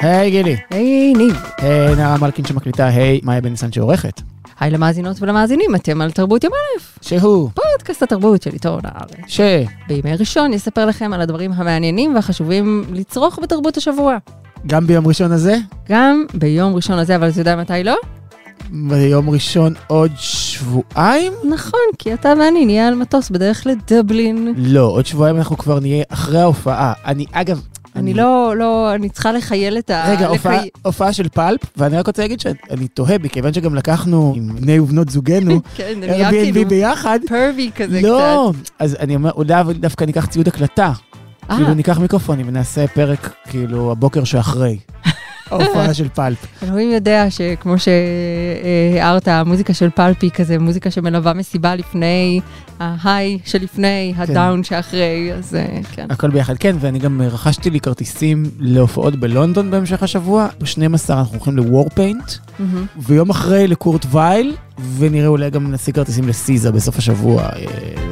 היי גילי. היי ניב. היי נערה מלכין שמקליטה, היי מאיה בן ניסן שעורכת. היי למאזינות ולמאזינים, אתם על תרבות יום א', שהוא. פודקאסט התרבות של עיתון הארץ. ש... בימי ראשון יספר לכם על הדברים המעניינים והחשובים לצרוך בתרבות השבוע. גם ביום ראשון הזה? גם ביום ראשון הזה, אבל אתה יודע מתי לא? ביום ראשון עוד שבועיים? נכון, כי אתה ואני נהיה על מטוס בדרך לדבלין. לא, עוד שבועיים אנחנו כבר נהיה אחרי ההופעה. אני, אגב... אני לא, לא, אני צריכה לחייל את ה... רגע, הופעה, של פלפ, ואני רק רוצה להגיד שאני תוהה, מכיוון שגם לקחנו עם בני ובנות זוגנו, כן, זה נהיה Airbnb כאילו ביחד. פרבי כזה לא, אז אני אומר, אולי דווקא ניקח ציוד הקלטה. קצת. כאילו אה, ניקח מיקרופונים ונעשה פרק, כאילו, הבוקר שאחרי. ההופעה של פלפ. אלוהים יודע שכמו שהערת, המוזיקה של פלפי כזה, מוזיקה שמלווה מסיבה לפני, ההיי שלפני, הדאון שאחרי, אז אה, כן. הכל ביחד, כן, ואני גם אה, רכשתי לי כרטיסים להופעות בלונדון בהמשך השבוע. ב-12 אנחנו הולכים לוורפיינט. ויום אחרי לקורט וייל, ונראה אולי גם נשיג כרטיסים לסיזה בסוף השבוע, אה,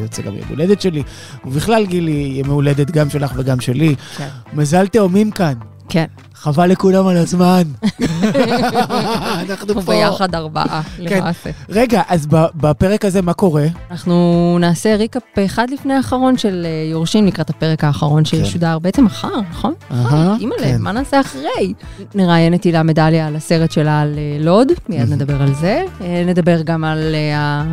יוצא גם יום הולדת שלי. ובכלל, גילי, יום הולדת גם שלך וגם שלי. כן. מזל תאומים כאן. כן. חבל לכולם על הזמן. אנחנו אנחנו פה. ביחד ארבעה, כן. למעשה. רגע, אז ב- בפרק הזה מה קורה? אנחנו נעשה ריקאפ אחד לפני האחרון של אה, יורשים לקראת הפרק האחרון שישודר בעצם מחר, נכון? אהה, אימא'לה, כן. מה נעשה אחרי? נראיין את הילה מדליה על הסרט שלה על אה, לוד, מיד נדבר על זה. אה, נדבר גם על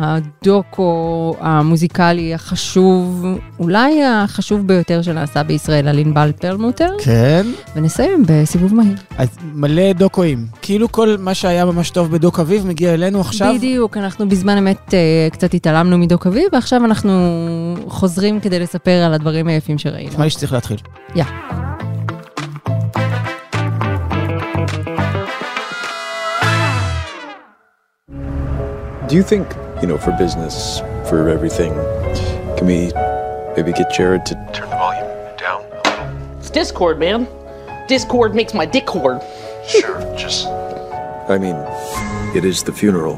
הדוקו המוזיקלי החשוב, אולי החשוב ביותר שנעשה בישראל, על ענבל פרלמוטר, כן. ונסיים בסיבוב מהיר. אז מלא דוקואים. כאילו כל מה שהיה ממש טוב בדוק אביב מגיע אלינו עכשיו. בדיוק, אנחנו בזמן אמת אה, קצת התעלמנו מדוק אביב, ועכשיו אנחנו חוזרים כדי לספר על הדברים היפים שראינו. נשמע לי שצריך להתחיל. יא. Do you think, you know, for business, for everything, can we maybe get Jared to turn the volume down a little? It's Discord, man. Discord makes my dick cord. Sure, just. I mean, it is the funeral.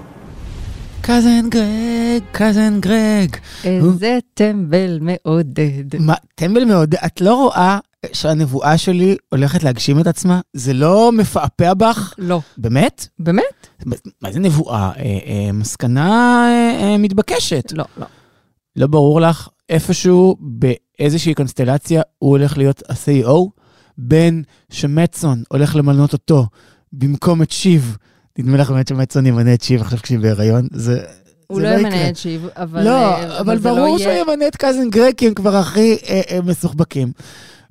קזן גרג, קזן גרג. איזה טמבל מעודד. מה, טמבל מאוד, את לא רואה שהנבואה שלי הולכת להגשים את עצמה? זה לא מפעפע בך? לא. באמת? באמת? מה זה נבואה? אה, אה, מסקנה אה, מתבקשת. לא, לא. לא ברור לך איפשהו באיזושהי קונסטלציה הוא הולך להיות ה-CEO? בין שמצון הולך למנות אותו במקום את שיב. נדמה לך באמת שמצון ימנה את שיב עכשיו כשהיא בהיריון? זה... הוא זה לא יקרה. ימנה את שיב, אבל... לא, אה, אבל זה ברור לא שהוא ימנה את קאזן גרג, כי הם כבר הכי אה, אה, מסוחבקים.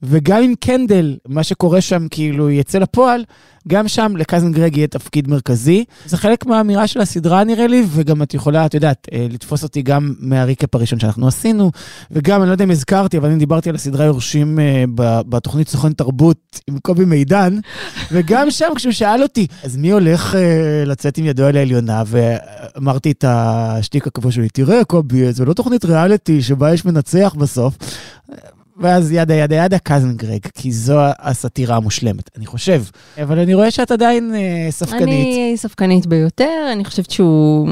וגם עם קנדל, מה שקורה שם כאילו יצא לפועל, גם שם לקאזן גרג יהיה תפקיד מרכזי. זה חלק מהאמירה של הסדרה נראה לי, וגם את יכולה, את יודעת, אה, לתפוס אותי גם מהריקאפ הראשון שאנחנו עשינו, וגם, אני לא יודע אם הזכרתי, אבל אני דיברתי על הסדרה יורשים אה, בתוכנית סוכן תרבות עם קובי מידן, וגם שם כשהוא שאל אותי, אז מי הולך אה, לצאת עם ידו על העליונה, ואמרתי את השטיק הקבוע שלי, תראה קובי, זו לא תוכנית ריאליטי שבה יש מנצח בסוף. ואז ידה ידה ידה קאזן גרג, כי זו הסאטירה המושלמת, אני חושב. אבל אני רואה שאת עדיין אה, ספקנית. אני ספקנית ביותר, אני חושבת שהוא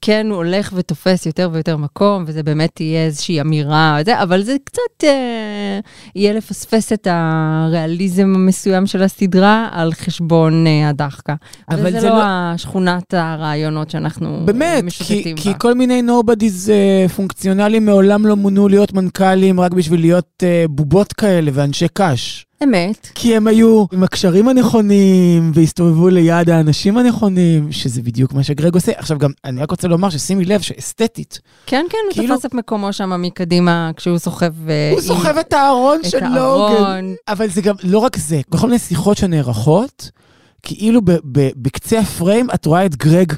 כן הוא הולך ותופס יותר ויותר מקום, וזה באמת תהיה איזושהי אמירה, זה, אבל זה קצת אה, יהיה לפספס את הריאליזם המסוים של הסדרה על חשבון אה, הדחקה. אבל וזה זה לא לא- השכונת הרעיונות שאנחנו באמת, כי, משוטטים כי בה. כל מיני נובדיז uh, פונקציונליים מעולם לא מונו להיות מנכ"לים רק בשביל להיות uh, בובות כאלה ואנשי קש. אמת. כי הם היו עם הקשרים הנכונים, והסתובבו ליד האנשים הנכונים, שזה בדיוק מה שגרג עושה. עכשיו גם, אני רק רוצה לומר ששימי לב שאסתטית, כן, כן, הוא כאילו- תפס את מקומו שם מקדימה כשהוא סוחב... אה, הוא עם- סוחב את הארון את של לוגן. הארון. אבל זה גם לא רק זה, בכל מיני שיחות שנערכות, כאילו ב- ב- בקצה הפריים את רואה את גרג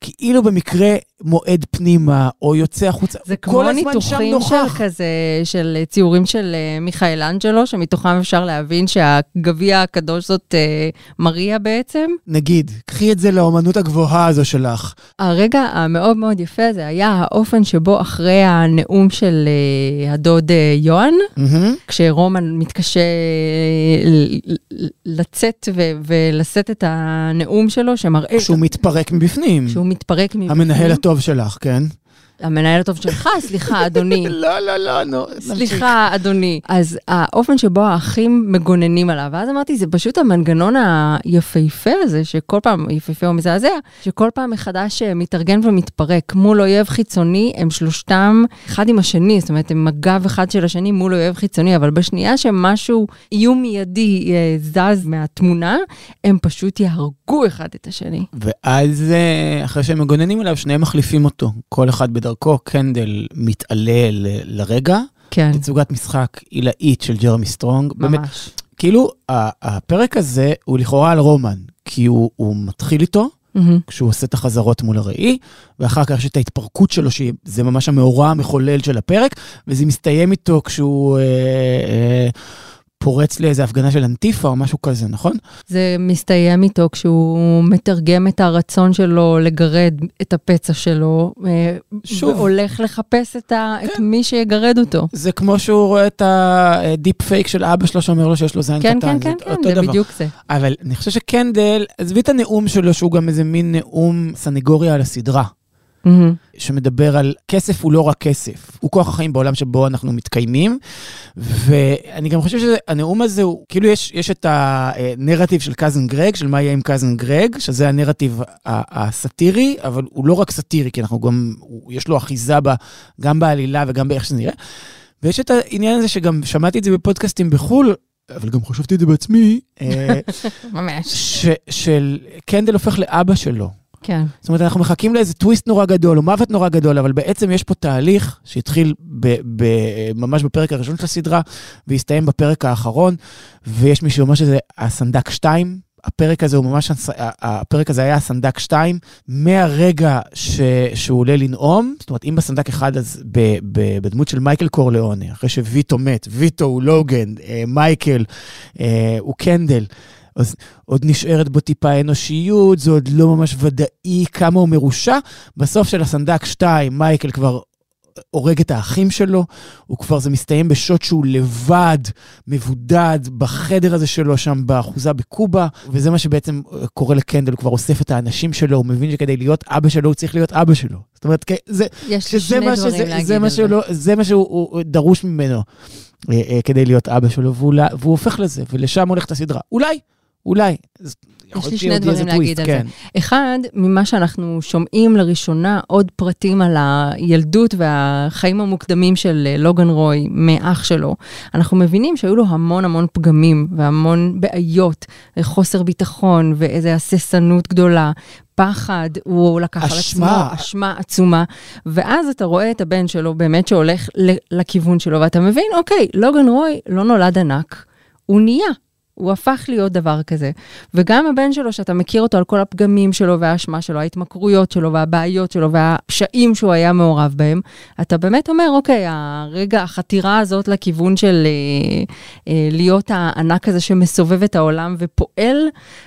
כאילו במקרה מועד פנימה, או יוצא החוצה. זה כמו ניתוחים של. כזה, של ציורים של אה, מיכאל אנג'לו, שמתוכם אפשר להבין שהגביע הקדוש זאת אה, מריה בעצם. נגיד, קחי את זה לאומנות הגבוהה הזו שלך. הרגע המאוד מאוד יפה הזה היה האופן שבו אחרי הנאום של אה, הדוד אה, יוהן, מהמם. כשרומן מתקשה לצאת ו- ולשאת את הנאום שלו, שמראה שהוא מתפרק מבפנים. שהוא מתפרק מבפנים. המנהל הטוב שלך, כן? המנהל הטוב שלך, סליחה, אדוני. לא, לא, לא, נו. סליחה, אדוני. אז האופן שבו האחים מגוננים עליו, ואז אמרתי, זה פשוט המנגנון היפהפה הזה, שכל פעם, יפהפה או מזעזע, שכל פעם מחדש אה, מתארגן ומתפרק. מול אויב חיצוני, הם שלושתם אחד עם השני, זאת אומרת, הם הגב אחד של השני מול אויב חיצוני, אבל בשנייה שמשהו, איום מיידי אה, זז מהתמונה, הם פשוט יהרגו אחד את השני. ואז אה, אחרי שהם מגוננים עליו, שניהם מחליפים אותו. כל אחד בדרכו, קנדל מתעלה לרגע. כן, תצוגת משחק עילאית של ג'רמי סטרונג. באמת, ממש. כאילו, ה- הפרק הזה הוא לכאורה על רומן, כי הוא, הוא מתחיל איתו, מהמם. כשהוא עושה את החזרות מול הראי, ואחר כך יש את ההתפרקות שלו, שזה ממש המאורע המחולל של הפרק, וזה מסתיים איתו כשהוא אה, אה, פורץ לאיזה הפגנה של אנטיפה או משהו כזה, נכון? זה מסתיים איתו כשהוא מתרגם את הרצון שלו לגרד את הפצע שלו, אה, שוב. והולך לחפש את, ה, את מי שיגרד אותו. זה כמו שהוא רואה את ה deep fake של אבא שלו שאומר לו שיש לו זין כן, קטן. כן, כן, כן, זה דבר. בדיוק זה. אבל אני חושב שקנדל, עזבי את הנאום שלו, שהוא גם איזה מין נאום סנגוריה על הסדרה. מהמם. שמדבר על כסף הוא לא רק כסף, הוא כוח החיים בעולם שבו אנחנו מתקיימים. ואני גם חושב שהנאום הזה הוא, כאילו יש, יש את הנרטיב של cousin Greg, של מה יהיה עם cousin Greg, שזה הנרטיב הסאטירי, אבל הוא לא רק סאטירי, כי אנחנו גם, יש לו אחיזה בה, גם בעלילה וגם באיך שזה נראה. ויש את העניין הזה שגם שמעתי את זה בפודקאסטים בחו"ל, אבל גם חשבתי את זה בעצמי, ממש. ש, של קנדל הופך לאבא שלו. כן. זאת אומרת, אנחנו מחכים לאיזה טוויסט נורא גדול, או מוות נורא גדול, אבל בעצם יש פה תהליך שהתחיל ב, ב, ממש בפרק הראשון של הסדרה, והסתיים בפרק האחרון, ויש מי שאומר שזה הסנדק 2. הפרק הזה הוא ממש, הפרק הזה היה הסנדק 2, מהרגע ש, שהוא עולה לנאום, זאת אומרת, אם בסנדק 1 אז ב, ב, בדמות של מייקל קורליאונה, אחרי שוויטו מת, ויטו הוא לוגן, אה, מייקל אה, הוא קנדל. אז עוד נשארת בו טיפה אנושיות, זה עוד לא ממש ודאי כמה הוא מרושע. בסוף של הסנדק 2, מייקל כבר הורג את האחים שלו, הוא כבר, זה מסתיים בשוט שהוא לבד, מבודד, בחדר הזה שלו שם באחוזה בקובה, וזה מה שבעצם קורה לקנדל, הוא כבר אוסף את האנשים שלו, הוא מבין שכדי להיות אבא שלו, הוא צריך להיות אבא שלו. זאת אומרת, זה, שזה מה, שזה, זה מה. שלו, זה מה שהוא הוא- הוא דרוש ממנו אה, אה, כדי להיות אבא שלו, והוא, והוא הופך לזה, ולשם הולכת הסדרה. אולי, אולי. יכול לי שני דברים להגיד על זה. כן. אחד, ממה שאנחנו שומעים לראשונה, עוד פרטים על הילדות והחיים המוקדמים של אה, לוגן רוי מאח שלו, אנחנו מבינים שהיו לו המון המון פגמים והמון בעיות, חוסר ביטחון ואיזו הססנות גדולה. פחד, הוא לקח על עצמו, אשמה. אשמה עצומה, ואז אתה רואה את הבן שלו באמת שהולך לכיוון שלו, ואתה מבין, אוקיי, לוגן רוי לא נולד ענק, הוא נהיה. הוא הפך להיות דבר כזה. וגם הבן שלו, שאתה מכיר אותו על כל הפגמים שלו והאשמה שלו, ההתמכרויות שלו והבעיות שלו והפשעים שהוא היה מעורב בהם, אתה באמת אומר, אוקיי, הרגע, החתירה הזאת לכיוון של אה, אה, להיות הענק הזה שמסובב את העולם ופועל,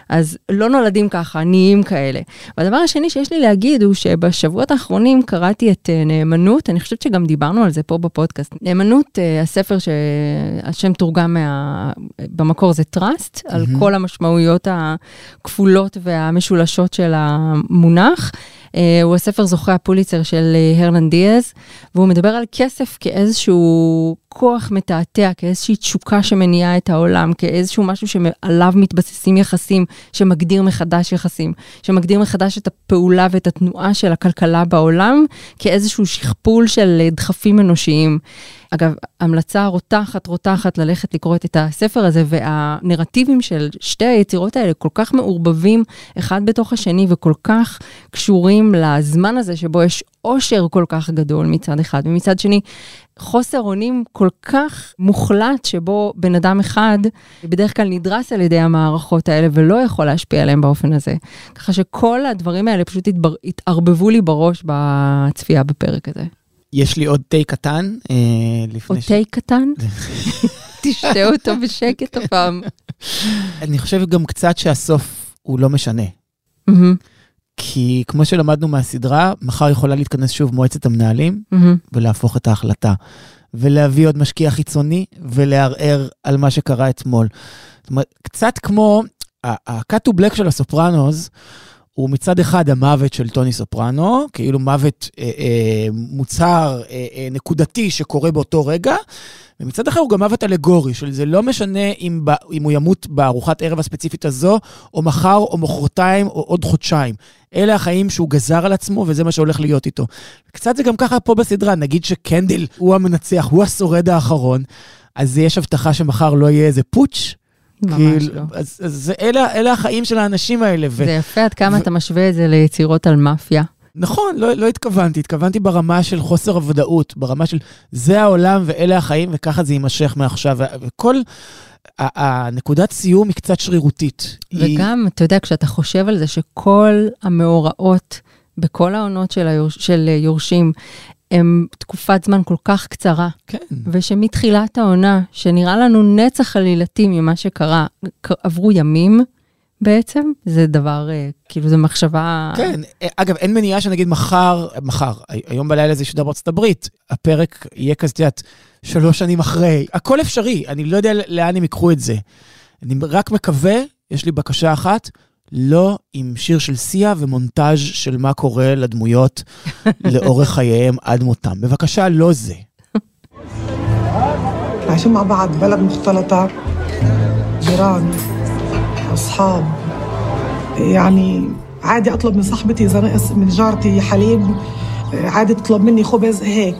אז לא נולדים ככה, נהיים כאלה. והדבר השני שיש לי להגיד הוא שבשבועות האחרונים קראתי את אה, נאמנות, אני חושבת שגם דיברנו על זה פה בפודקאסט. נאמנות, אה, הספר שהשם תורגם מה... במקור זה טראסט, על כל המשמעויות הכפולות והמשולשות של המונח. אה, הוא הספר זוכה הפוליצר של אה, הרנן דיאז, והוא מדבר על כסף כאיזשהו כוח מתעתע, כאיזושהי תשוקה שמניעה את העולם, כאיזשהו משהו שעליו מתבססים יחסים, שמגדיר מחדש יחסים, שמגדיר מחדש את הפעולה ואת התנועה של הכלכלה בעולם, כאיזשהו שכפול של אה, דחפים אנושיים. אגב, המלצה רותחת, רותחת ללכת לקרוא את הספר הזה, והנרטיבים של שתי היצירות האלה כל כך מעורבבים אחד בתוך השני וכל כך קשורים לזמן הזה שבו יש עושר כל כך גדול מצד אחד, ומצד שני, חוסר אונים כל כך מוחלט שבו בן אדם אחד בדרך כלל נדרס על ידי המערכות האלה ולא יכול להשפיע עליהם באופן הזה. ככה שכל הדברים האלה פשוט. התערבבו לי בראש בצפייה בפרק הזה. יש לי עוד תה קטן, אה, ש... תה קטן, תשתה אותו בשקט הפעם. אני חושב גם קצת שהסוף הוא לא משנה. כי כמו שלמדנו מהסדרה, מחר יכולה להתכנס שוב מועצת המנהלים. ולהפוך את ההחלטה. ולהביא עוד משקיע חיצוני ולערער על מה שקרה אתמול. זאת אומרת, קצת כמו ה-cut to black של הסופרנוז, הוא מצד אחד המוות של טוני סופרנו, כאילו מוות אה, אה, מוצהר, אה, אה, נקודתי שקורה באותו רגע, ומצד אחר הוא גם מוות אלגורי, של זה לא משנה אם, ב, אם הוא ימות בארוחת ערב הספציפית הזו, או מחר, או מחרתיים, או עוד חודשיים. אלה החיים שהוא גזר על עצמו, וזה מה שהולך להיות איתו. קצת זה גם ככה פה בסדרה, נגיד שקנדל הוא המנצח, הוא השורד האחרון, אז יש הבטחה שמחר לא יהיה איזה פוטש. ממש כאילו, לא. אז, אז זה- אלה, אלה החיים של האנשים האלה. ו... זה יפה עד כמה ו- אתה משווה את זה ליצירות על מאפיה. נכון, לא, לא התכוונתי, התכוונתי ברמה של חוסר הוודאות, ברמה של זה העולם ואלה החיים וככה זה יימשך מעכשיו. וכל הנקודת סיום היא קצת שרירותית. היא- וגם, אתה יודע, כשאתה חושב על זה שכל המאורעות בכל העונות של, היורש, של יורשים הם תקופת זמן כל כך קצרה, כן, ושמתחילת העונה, שנראה לנו נצח עלילתי ממה שקרה, עברו ימים בעצם, זה דבר, אה, כאילו, זו מחשבה... כן. אגב, אין מניעה שנגיד מחר, מחר, היום בלילה זה ישודר בארצות הברית, הפרק יהיה כזה, את יודעת, שלוש שנים אחרי. הכל אפשרי, אני לא יודע לאן הם ייקחו את זה. אני רק מקווה, יש לי בקשה אחת, לא עם שיר של סיה ומונטאז' של מה קורה לדמויות לאורך חייהם עד מותם. בבקשה, לא זה. عايشين مع بعض بلد مختلطة جيران أصحاب يعني عادي أطلب من صاحبتي إذا نقص من جارتي حليب عادي تطلب مني خبز هيك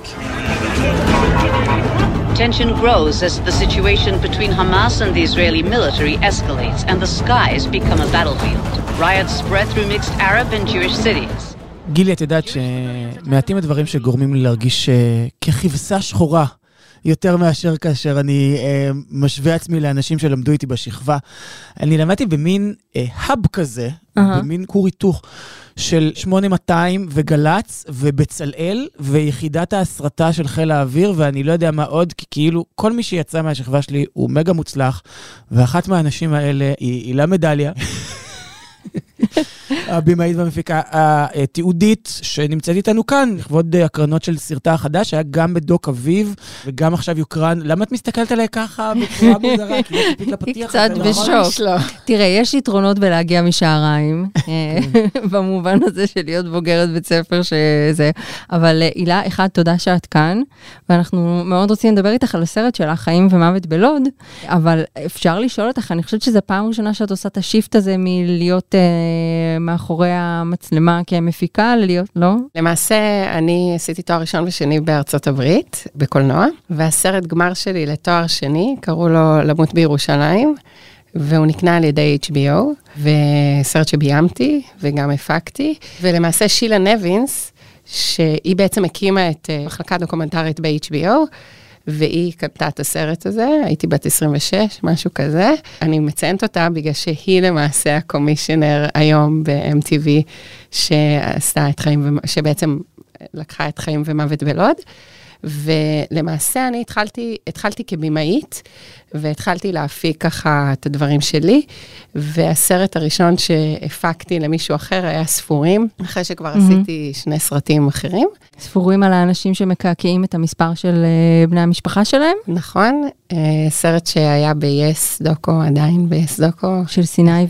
Tension grows as the situation between Hamas and the Israeli military escalates and the skies become a battlefield. Riots spread through mixed Arab and Jewish cities. גילי, את יודעת שמעטים הדברים שגורמים לי להרגיש אה, ככבשה שחורה יותר מאשר כאשר אני אה, משווה עצמי לאנשים שלמדו איתי בשכבה. אני למדתי במין אה, האב כזה, אהה. במין כור היתוך של 8200 וגל"צ ובצלאל ויחידת ההסרטה של חיל האוויר, ואני לא יודע מה עוד, כי כאילו כל מי שיצא מהשכבה שלי הוא מגה מוצלח, ואחת מהאנשים האלה היא הילה מדליה. הבמאית והמפיקה התיעודית שנמצאת איתנו כאן, לכבוד הקרנות של סרטה החדש, היה גם בדוק אביב וגם עכשיו יוקרן. למה את מסתכלת עליי ככה בצורה מוזרה? כי לא ציפית היא לפתיח קצת הזה, נכון? בשוק. תראה, יש יתרונות בלהגיע משעריים, אה, במובן הזה של להיות בוגרת בית ספר שזה, אבל אה, הילה, אחד, תודה שאת כאן, ואנחנו מאוד רוצים לדבר איתך על הסרט של החיים ומוות בלוד, אבל אפשר לשאול אותך, אני חושבת שזו פעם ראשונה שאת עושה את השיפט הזה מלהיות אה, מאחורי המצלמה כמפיקה, ללהיות, לא? למעשה, אני עשיתי תואר ראשון ושני בארצות הברית, בקולנוע, והסרט גמר שלי לתואר שני, קראו לו למות בירושלים, והוא נקנה על ידי HBO, וסרט שביימתי וגם הפקתי, ולמעשה שילה נבינס, שהיא בעצם הקימה את אה, מחלקה דוקומנטרית ב-HBO, והיא קנתה את הסרט הזה, הייתי בת 26, משהו כזה. אני מציינת אותה בגלל שהיא למעשה הקומישיונר היום ב-MTV, שעשתה את חיים, ומ- שבעצם לקחה את חיים ומוות בלוד. ולמעשה אני התחלתי, התחלתי כבימאית, והתחלתי להפיק ככה את הדברים שלי, והסרט הראשון שהפקתי למישהו אחר היה ספורים, אחרי שכבר עשיתי שני סרטים אחרים. ספורים על האנשים שמקעקעים את המספר של אה, בני המשפחה שלהם, נכון, אה, סרט שהיה ב-yes דוקו, עדיין ב-yes דוקו. של סיני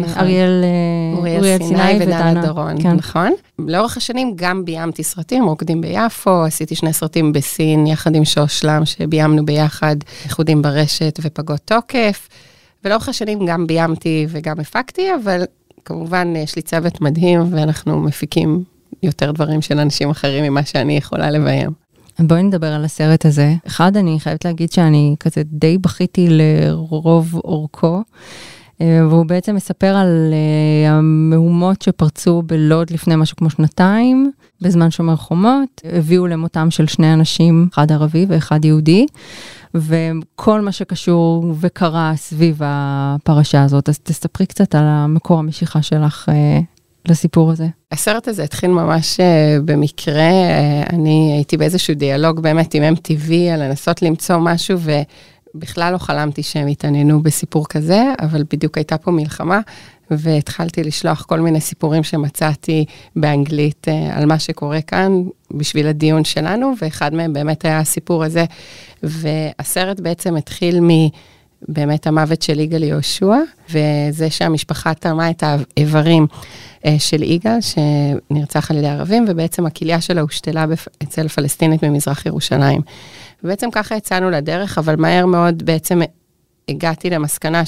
נכון. ואריאל אה, אוריאל סיני ודנה דורון, כן. נכון. לאורך השנים גם ביימתי סרטים, רוקדים ביפו, עשיתי שני סרטים בסין יחד עם שושלם, שביימנו ביחד, איחודים ברשת ופגות תוקף. ולאורך השנים גם ביימתי וגם הפקתי, אבל כמובן יש לי צוות מדהים ואנחנו מפיקים יותר דברים של אנשים אחרים ממה שאני יכולה לביים. בואי נדבר על הסרט הזה. אחד, אני חייבת להגיד שאני כזה די בכיתי לרוב אורכו, אה, והוא בעצם מספר על אה, המהומות שפרצו בלוד לפני משהו כמו שנתיים, בזמן שומר חומות, הביאו למותם של שני אנשים, אחד ערבי ואחד יהודי, וכל מה שקשור וקרה סביב הפרשה הזאת. אז תספרי קצת על המקור המשיכה שלך אה, לסיפור הזה. הסרט הזה התחיל ממש אה, במקרה, אה, אני הייתי באיזשהו דיאלוג באמת עם MTV על לנסות למצוא משהו ובכלל לא חלמתי שהם יתעניינו בסיפור כזה, אבל בדיוק הייתה פה מלחמה והתחלתי לשלוח כל מיני סיפורים שמצאתי באנגלית אה, על מה שקורה כאן בשביל הדיון שלנו, ואחד מהם באמת היה הסיפור הזה. והסרט בעצם התחיל מ... באמת המוות של יגאל יהושע, וזה שהמשפחה תרמה את האיברים אה, של יגאל, שנרצח על ידי ערבים, ובעצם הכליה שלה הושתלה. אצל פלסטינית ממזרח ירושלים. ובעצם ככה יצאנו לדרך, אבל מהר מאוד בעצם הגעתי למסקנה.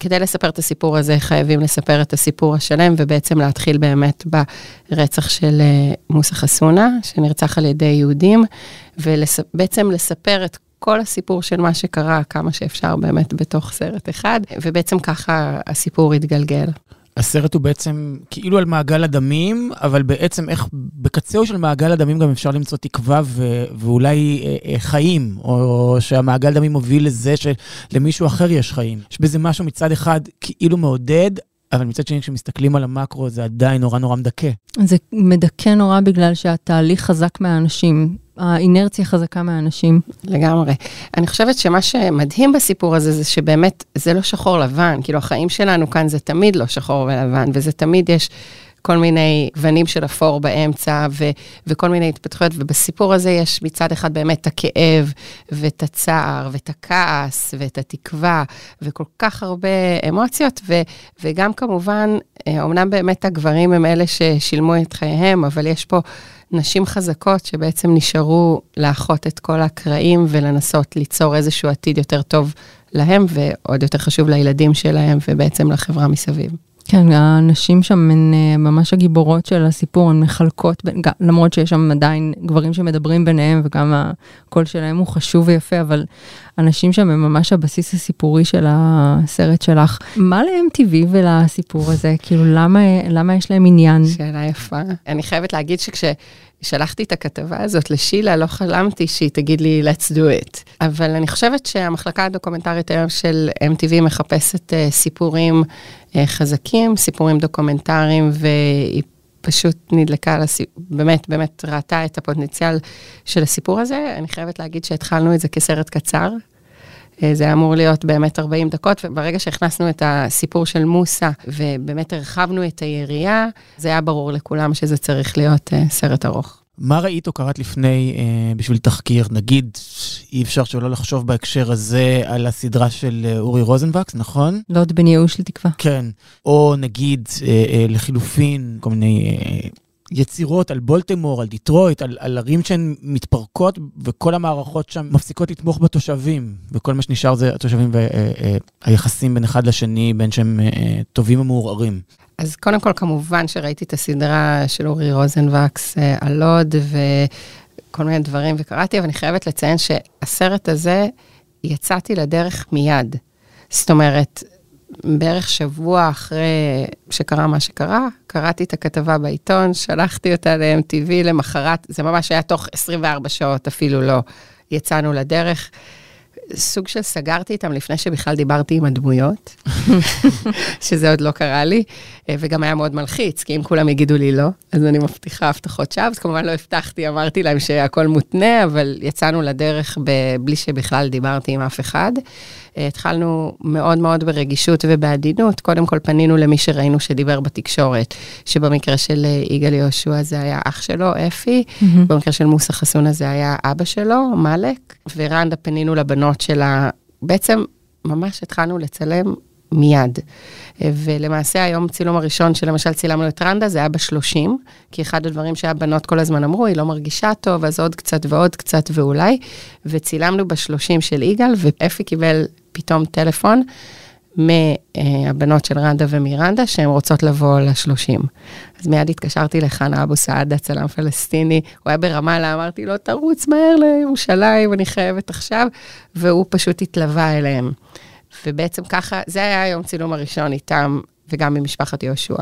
כדי לספר את הסיפור הזה, חייבים לספר את הסיפור השלם, ובעצם להתחיל באמת ברצח של אה, מוסא חסונה, שנרצח על ידי יהודים, ובעצם לספר את כל הסיפור של מה שקרה, כמה שאפשר באמת בתוך סרט אחד, ובעצם ככה הסיפור התגלגל. הסרט הוא בעצם כאילו על מעגל הדמים, אבל בעצם איך בקצהו של מעגל הדמים גם אפשר למצוא תקווה ו- ואולי אה, אה, חיים, או שהמעגל דמים מוביל לזה שלמישהו אחר יש חיים. יש בזה משהו מצד אחד כאילו מעודד, אבל מצד שני כשמסתכלים על המקרו זה עדיין נורא נורא מדכא. זה מדכא נורא בגלל שהתהליך חזק מהאנשים. האינרציה חזקה מהאנשים. לגמרי. אני חושבת שמה שמדהים בסיפור הזה זה שבאמת זה לא שחור לבן, כאילו החיים שלנו כאן זה תמיד לא שחור ולבן, וזה תמיד יש כל מיני גוונים של אפור באמצע ו- וכל מיני התפתחויות, ובסיפור הזה יש מצד אחד באמת את הכאב ואת הצער ואת הכעס ואת התקווה וכל כך הרבה אמוציות, ו- וגם כמובן, אומנם באמת הגברים הם אלה ששילמו את חייהם, אבל יש פה נשים חזקות שבעצם נשארו לאחות את כל הקרעים ולנסות ליצור איזשהו עתיד יותר טוב להם, ועוד יותר חשוב לילדים שלהם ובעצם לחברה מסביב. כן, הנשים שם הן אה, ממש הגיבורות של הסיפור, הן מחלקות, למרות שיש שם עדיין גברים שמדברים ביניהם וגם הקול שלהם הוא חשוב ויפה, אבל הנשים שם הם ממש הבסיס הסיפורי של הסרט שלך. מה ל-MTV ולסיפור הזה? כאילו, למה, למה יש להם עניין? שאלה יפה. אני חייבת להגיד שכש... שלחתי את הכתבה הזאת לשילה, לא חלמתי שהיא תגיד לי, let's do it. אבל אני חושבת שהמחלקה הדוקומנטרית היום של MTV מחפשת uh, סיפורים uh, חזקים, סיפורים דוקומנטריים, והיא פשוט נדלקה, לסיפ... באמת, באמת ראתה את הפוטנציאל של הסיפור הזה. אני חייבת להגיד שהתחלנו את זה כסרט קצר. זה אמור להיות באמת 40 דקות, וברגע שהכנסנו את הסיפור של מוסא, ובאמת הרחבנו את היריעה, זה היה ברור לכולם שזה צריך להיות uh, סרט ארוך. מה ראית או קראת לפני אה, בשביל תחקיר? נגיד, אי אפשר שלא לחשוב בהקשר הזה על הסדרה של אה, אורי רוזנבקס, נכון? לוט בן ייאוש לתקווה. כן. או נגיד, אה, אה, לחילופין, כל מיני אה, יצירות על בולטימור, על דיטרויט, על, על ערים שהן מתפרקות, וכל המערכות שם מפסיקות לתמוך בתושבים, וכל מה שנשאר זה התושבים והיחסים אה, בין אחד לשני, בין שהם אה, טובים או מעורערים. אז קודם כל, כמובן שראיתי את הסדרה של אורי רוזנבקס אה, על לוד וכל מיני דברים, וקראתי, אבל אני חייבת לציין שהסרט הזה, יצאתי לדרך מיד. זאת אומרת, בערך שבוע אחרי שקרה מה שקרה, קראתי את הכתבה בעיתון, שלחתי אותה ל-MTV למחרת, זה ממש היה תוך 24 שעות, אפילו לא יצאנו לדרך. סוג של סגרתי איתם לפני שבכלל דיברתי עם הדמויות, שזה עוד לא קרה לי, וגם היה מאוד מלחיץ, כי אם כולם יגידו לי לא, אז אני מבטיחה הבטחות שווא, אז כמובן לא הבטחתי, אמרתי להם שהכל מותנה, אבל יצאנו לדרך בלי שבכלל דיברתי עם אף אחד. התחלנו מאוד מאוד ברגישות ובעדינות. קודם כל פנינו למי שראינו שדיבר בתקשורת, שבמקרה של יגאל יהושע זה היה אח שלו, אפי. במקרה של מוסא חסונה זה היה אבא שלו, מאלק, ורנדה פנינו לבנות שלה. בעצם ממש התחלנו לצלם מיד. ולמעשה היום צילום הראשון שלמשל צילמנו את רנדה, זה היה בשלושים, כי אחד הדברים שהבנות כל הזמן אמרו, היא לא מרגישה טוב, אז עוד קצת ועוד קצת ואולי, וצילמנו בשלושים של יגאל, ואפי קיבל פתאום טלפון מהבנות של רנדה ומירנדה, שהן רוצות לבוא לשלושים. אז מיד התקשרתי לחנה אבו סעדה, צלם פלסטיני, הוא היה ברמאללה, אמרתי לו, תרוץ מהר לירושלים, אני חייבת עכשיו, והוא פשוט התלווה אליהם. ובעצם ככה, זה היה היום צילום הראשון איתם, וגם עם משפחת יהושע.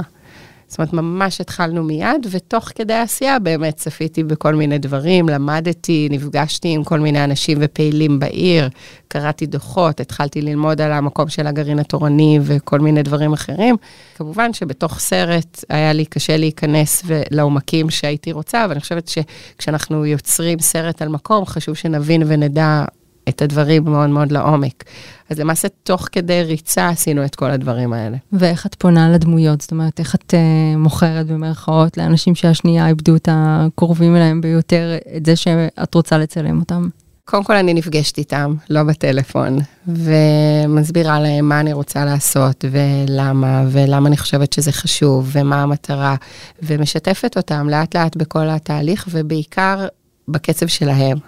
זאת אומרת, ממש התחלנו מיד, ותוך כדי העשייה באמת צפיתי בכל מיני דברים, למדתי, נפגשתי עם כל מיני אנשים ופעילים בעיר, קראתי דוחות, התחלתי ללמוד על המקום של הגרעין התורני וכל מיני דברים אחרים. כמובן שבתוך סרט היה לי קשה להיכנס לעומקים שהייתי רוצה, אבל אני חושבת שכשאנחנו יוצרים סרט על מקום, חשוב שנבין ונדע את הדברים מאוד מאוד לעומק. אז למעשה, תוך כדי ריצה עשינו את כל הדברים האלה. ואיך את פונה לדמויות? זאת אומרת, איך את uh, מוכרת במרכאות לאנשים שהשנייה איבדו את הקרובים אליהם ביותר, את זה שאת רוצה לצלם אותם? קודם כל אני נפגשת איתם, לא בטלפון, ומסבירה להם מה אני רוצה לעשות, ולמה, ולמה אני חושבת שזה חשוב, ומה המטרה, ומשתפת אותם לאט לאט בכל התהליך, ובעיקר בקצב שלהם.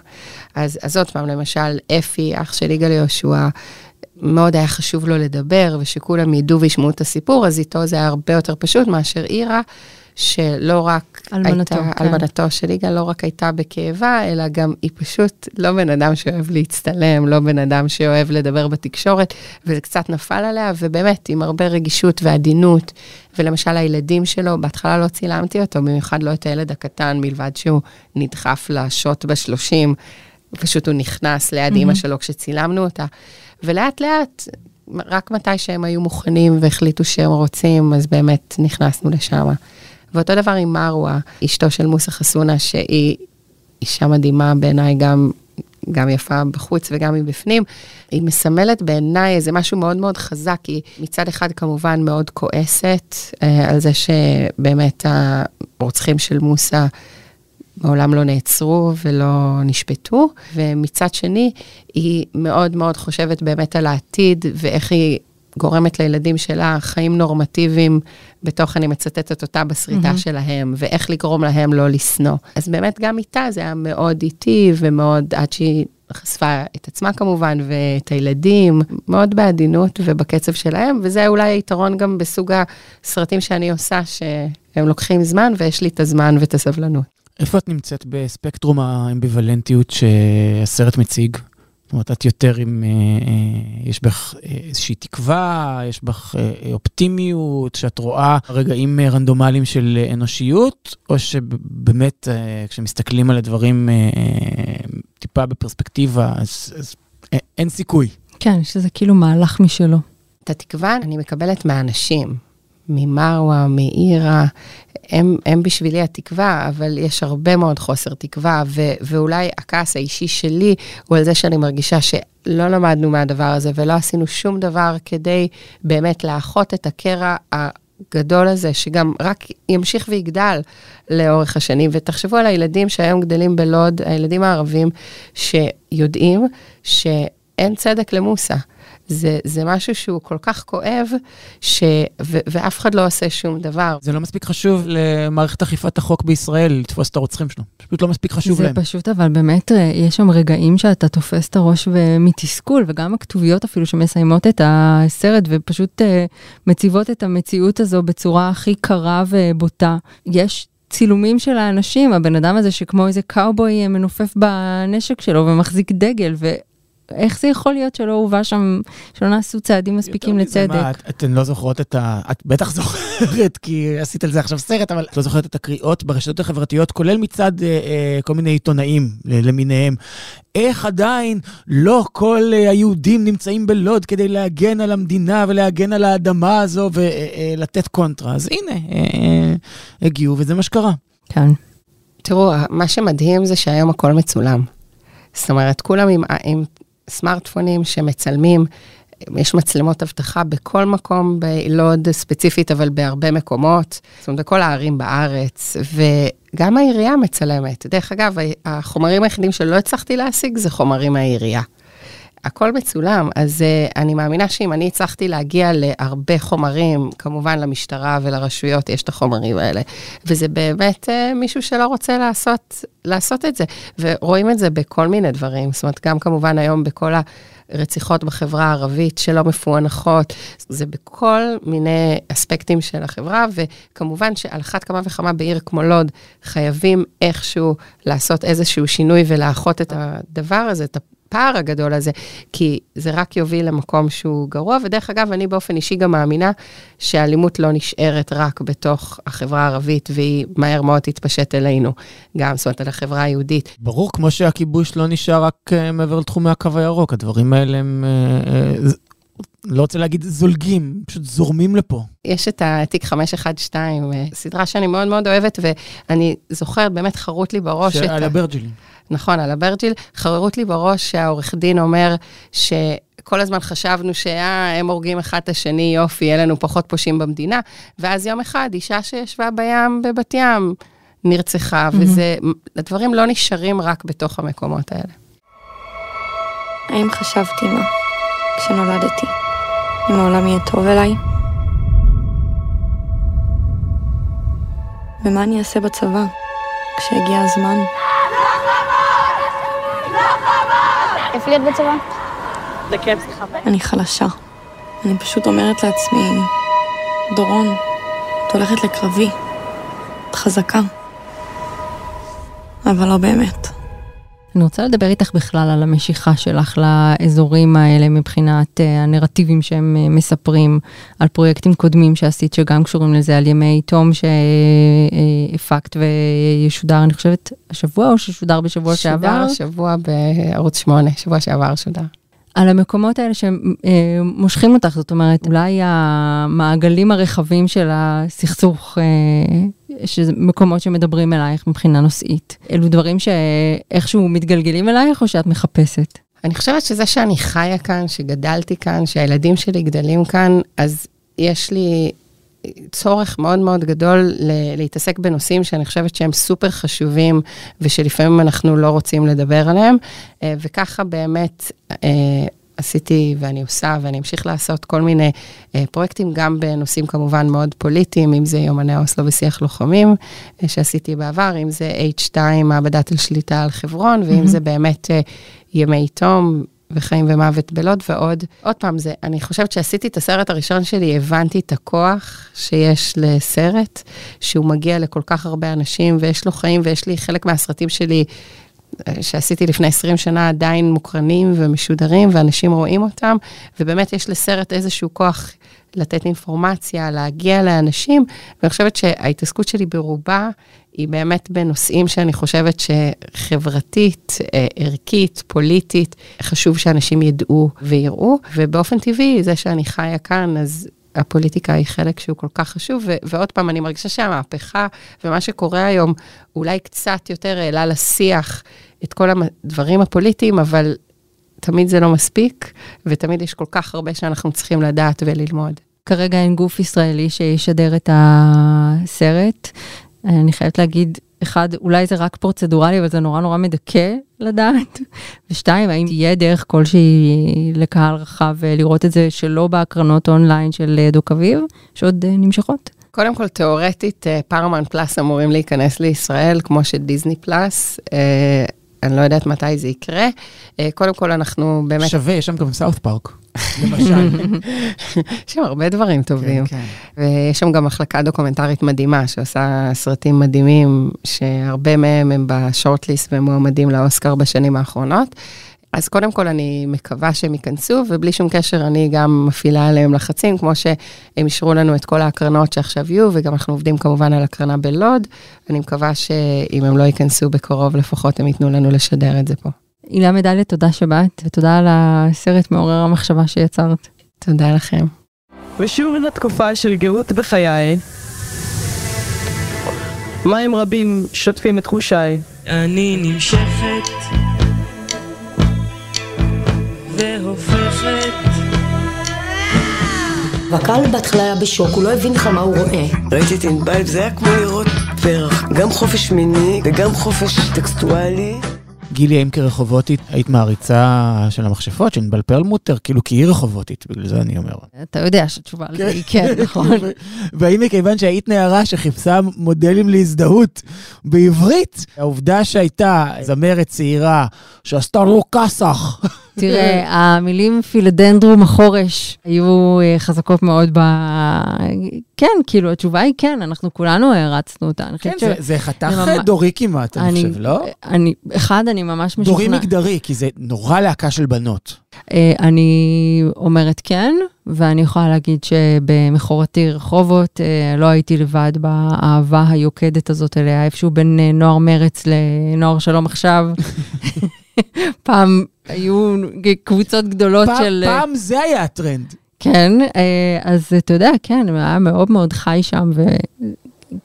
אז, אז עוד פעם, למשל, אפי, אח של יגאל יהושע, מאוד היה חשוב לו לדבר, ושכולם ידעו וישמעו את הסיפור, אז איתו זה היה הרבה יותר פשוט מאשר אירה. שלא רק אלמנתו, הייתה, כן. אלמנתו של יגאל לא רק הייתה בכאבה, אלא גם היא פשוט לא בן אדם שאוהב להצטלם, לא בן אדם שאוהב לדבר בתקשורת, וזה קצת נפל עליה, ובאמת, עם הרבה רגישות ועדינות. ולמשל, הילדים שלו, בהתחלה לא צילמתי אותו, במיוחד לא את הילד הקטן, מלבד שהוא נדחף לשוט בשלושים, פשוט הוא נכנס ליד mm-hmm. אימא שלו כשצילמנו אותה. ולאט לאט, רק מתי שהם היו מוכנים והחליטו שהם רוצים, אז באמת נכנסנו לשם. ואותו דבר עם מרווה, אשתו של מוסא חסונה, שהיא אישה מדהימה בעיניי, גם, גם יפה בחוץ וגם מבפנים. היא מסמלת בעיניי איזה משהו מאוד מאוד חזק, היא מצד אחד כמובן מאוד כועסת אה, על זה שבאמת הרוצחים של מוסא מעולם לא נעצרו ולא נשפטו, ומצד שני, היא מאוד מאוד חושבת באמת על העתיד ואיך היא גורמת לילדים שלה חיים נורמטיביים בתוך, אני מצטטת אותה, בסריטה mm-hmm. שלהם, ואיך לגרום להם לא לשנוא. אז באמת גם איתה זה היה מאוד איטי ומאוד, עד שהיא חשפה את עצמה כמובן, ואת הילדים, מאוד בעדינות ובקצב שלהם, וזה אולי היתרון גם בסוג הסרטים שאני עושה, שהם לוקחים זמן ויש לי את הזמן ואת הסבלנות. איפה את נמצאת בספקטרום האמביוולנטיות שהסרט מציג? זאת אומרת, את יותר עם, אה, אה, יש בך אה, איזושהי תקווה, יש בך אופטימיות, שאת רואה רגעים רנדומליים של אנושיות, או שבאמת כשמסתכלים על הדברים טיפה בפרספקטיבה, אז, אז אין סיכוי. כן, שזה כאילו מהלך משלו. את התקווה אני מקבלת מהאנשים, ממרווה, מאירה, הם, הם בשבילי התקווה, אבל יש הרבה מאוד חוסר תקווה, ו, ואולי הכעס האישי שלי הוא על זה שאני מרגישה שלא למדנו מהדבר הזה ולא עשינו שום דבר כדי באמת לאחות את הקרע הגדול הזה, שגם רק ימשיך ויגדל לאורך השנים. ותחשבו על הילדים שהיום גדלים בלוד, הילדים הערבים, שיודעים שאין צדק למוסא. זה, זה משהו שהוא כל כך כואב, ש... ו... ואף אחד לא עושה שום דבר. זה לא מספיק חשוב למערכת אכיפת החוק בישראל לתפוס את הרוצחים שלו. פשוט לא מספיק חשוב זה להם. זה פשוט, אבל באמת, אה, יש שם רגעים שאתה תופס את הראש מתסכול, וגם הכתוביות אפילו שמסיימות את הסרט, ופשוט uh, מציבות את המציאות הזו בצורה הכי קרה ובוטה. יש צילומים של האנשים, הבן אדם הזה שכמו איזה קאובוי אה, מנופף בנשק שלו ומחזיק דגל, ו... איך זה יכול להיות שלא הובא שם, שלא נעשו צעדים מספיקים לצדק? מה, את, אתן לא זוכרות את ה... את בטח זוכרת, כי עשית על זה עכשיו סרט, אבל את לא זוכרת את הקריאות ברשתות החברתיות, כולל מצד אה, אה, כל מיני עיתונאים למיניהם. איך עדיין לא כל אה, היהודים נמצאים בלוד כדי להגן על המדינה ולהגן על האדמה הזו ולתת אה, אה, קונטרה? אז הנה, אה, אה, הגיעו וזה מה שקרה. כן. תראו, מה שמדהים זה שהיום הכל מצולם. זאת אומרת, כולם עם, עם סמארטפונים שמצלמים, יש מצלמות אבטחה בכל מקום בלוד ספציפית, אבל בהרבה מקומות, זאת אומרת, בכל הערים בארץ, וגם העירייה מצלמת. דרך אגב, החומרים היחידים שלא הצלחתי להשיג זה חומרים מהעירייה. הכל מצולם, אז uh, אני מאמינה שאם אני הצלחתי להגיע להרבה חומרים, כמובן למשטרה ולרשויות יש את החומרים האלה, וזה באמת uh, מישהו שלא רוצה לעשות, לעשות את זה, ורואים את זה בכל מיני דברים, זאת אומרת, גם כמובן היום בכל הרציחות בחברה הערבית שלא מפוענחות, זה בכל מיני אספקטים של החברה, וכמובן שעל אחת כמה וכמה בעיר כמו לוד, חייבים איכשהו לעשות איזשהו שינוי ולאחות את הדבר הזה, את הפער הגדול הזה, כי זה רק יוביל למקום שהוא גרוע, ודרך אגב, אני באופן אישי גם מאמינה שהאלימות לא נשארת רק בתוך החברה הערבית, והיא מהר מאוד תתפשט אלינו, גם, זאת אומרת, על החברה היהודית. ברור, כמו שהכיבוש לא נשאר רק uh, מעבר לתחומי הקו הירוק, הדברים האלה הם... לא רוצה להגיד זולגים, פשוט זורמים לפה. יש את התיק 512, סדרה שאני מאוד מאוד אוהבת, ואני זוכרת, באמת חרוט לי בראש את... שעל הברג'ילים. נכון, על הברג'יל. חררות לי בראש שהעורך דין אומר שכל הזמן חשבנו שהם הורגים אחד את השני, יופי, יהיה לנו פחות פושעים במדינה, ואז יום אחד, אישה שישבה בים בבת ים נרצחה, mm-hmm. וזה, הדברים לא נשארים רק בתוך המקומות האלה. האם חשבת, אמא, כשנולדתי, אם העולם יהיה טוב אליי? ומה אני אעשה בצבא, כשיגיע הזמן? כיף להיות בצבא? אני חלשה. אני פשוט אומרת לעצמי, דורון, את הולכת לקרבי. את חזקה. אבל לא באמת. אני רוצה לדבר איתך בכלל על המשיכה שלך לאזורים האלה מבחינת uh, הנרטיבים שהם uh, מספרים, על פרויקטים קודמים שעשית שגם קשורים לזה, על ימי תום שהפקת וישודר, אני חושבת, השבוע או ששודר בשבוע שודר שעבר? שודר שבוע בערוץ 8, שבוע שעבר שודר. על המקומות האלה שמושכים אותך, זאת אומרת, אולי המעגלים הרחבים של הסכסוך, שזה מקומות שמדברים אלייך מבחינה נושאית. אלו דברים שאיכשהו מתגלגלים אלייך או שאת מחפשת? אני חושבת שזה שאני חיה כאן, שגדלתי כאן, שהילדים שלי גדלים כאן, אז יש לי צורך מאוד מאוד גדול להתעסק בנושאים שאני חושבת שהם סופר חשובים, ושלפעמים אנחנו לא רוצים לדבר עליהם, וככה באמת עשיתי ואני עושה ואני אמשיך לעשות כל מיני פרויקטים, גם בנושאים כמובן מאוד פוליטיים, אם זה יומני אוסלו ושיח לוחמים, שעשיתי בעבר, אם זה H2, מעבדת על שליטה על חברון, ואם mm-hmm. זה באמת ימי תום. וחיים ומוות בלוד ועוד. עוד פעם, זה, אני חושבת שעשיתי את הסרט הראשון שלי, הבנתי את הכוח שיש לסרט, שהוא מגיע לכל כך הרבה אנשים, ויש לו חיים, ויש לי חלק מהסרטים שלי, שעשיתי לפני 20 שנה, עדיין מוקרנים ומשודרים, ואנשים רואים אותם, ובאמת יש לסרט איזשהו כוח לתת אינפורמציה, להגיע לאנשים, ואני חושבת שההתעסקות שלי ברובה היא באמת בנושאים שאני חושבת שחברתית, ערכית, פוליטית, חשוב שאנשים ידעו ויראו, ובאופן טבעי, זה שאני חיה כאן, אז הפוליטיקה היא חלק שהוא כל כך חשוב, ו- ועוד פעם, אני מרגישה שהמהפכה ומה שקורה היום, אולי קצת יותר העלה לשיח את כל הדברים הפוליטיים, אבל תמיד זה לא מספיק, ותמיד יש כל כך הרבה שאנחנו צריכים לדעת וללמוד. כרגע אין גוף ישראלי שישדר את הסרט. אני חייבת להגיד, אחד, אולי זה רק פרוצדורלי, אבל זה נורא נורא מדכא לדעת. ושתיים, האם תהיה דרך כלשהי לקהל רחב לראות את זה שלא בהקרנות אונליין של דוק אביב, שעוד נמשכות? קודם כל, תיאורטית, פרמן פלאס אמורים להיכנס לישראל, כמו שדיסני פלאס. אני לא יודעת מתי זה יקרה. קודם כל, אנחנו באמת... שווה, יש שם גם סאוף פארק. למשל. יש שם הרבה דברים טובים. כן, כן. ויש שם גם מחלקה דוקומנטרית מדהימה, שעושה סרטים מדהימים, שהרבה מהם הם בשורטליסט ומועמדים לאוסקר בשנים האחרונות. אז קודם כל, אני מקווה שהם ייכנסו, ובלי שום קשר, אני גם מפעילה עליהם לחצים, כמו שהם אישרו לנו את כל ההקרנות שעכשיו יהיו, וגם אנחנו עובדים כמובן על הקרנה בלוד. אני מקווה שאם הם לא ייכנסו בקרוב, לפחות הם ייתנו לנו לשדר את זה פה. הילה מדליה, תודה שבאת, ותודה על הסרט מעורר המחשבה שיצרת. תודה לכם. ושוב לתקופה של גאות בחיי. מים רבים שוטפים את תחושיי. אני נמשכת והופכת והקהל בהתחלה היה בשוק, הוא לא הבין בכלל מה הוא רואה. ראיתי את ענבל, זה היה כמו לראות פרח, גם חופש מיני וגם חופש טקסטואלי. גילי, האם כרחובותית היית מעריצה של המכשפות, של ענבל פרלמוטר? כאילו, כי היא רחובותית, בגלל זה אני אומר. אתה יודע שהתשובה על זה היא כן, נכון. והאם מכיוון שהיית נערה שחיפשה מודלים להזדהות בעברית, העובדה שהייתה זמרת צעירה שעשתה לו כסח. תראה, המילים פילדנדרום החורש היו חזקות מאוד ב... כן, כאילו, התשובה היא כן, אנחנו כולנו הערצנו אותה. כן, זה חתך דורי כמעט, אני חושב, לא? אני, אחד, אני ממש משוכנע. דורי מגדרי, כי זה נורא להקה של בנות. אני אומרת כן, ואני יכולה להגיד שבמכורתי רחובות לא הייתי לבד באהבה היוקדת הזאת אליה, איפשהו בין נוער מרץ לנוער שלום עכשיו. פעם היו קבוצות גדולות פעם, של... פעם זה היה הטרנד. כן, אז אתה יודע, כן, היה מאוד מאוד חי שם,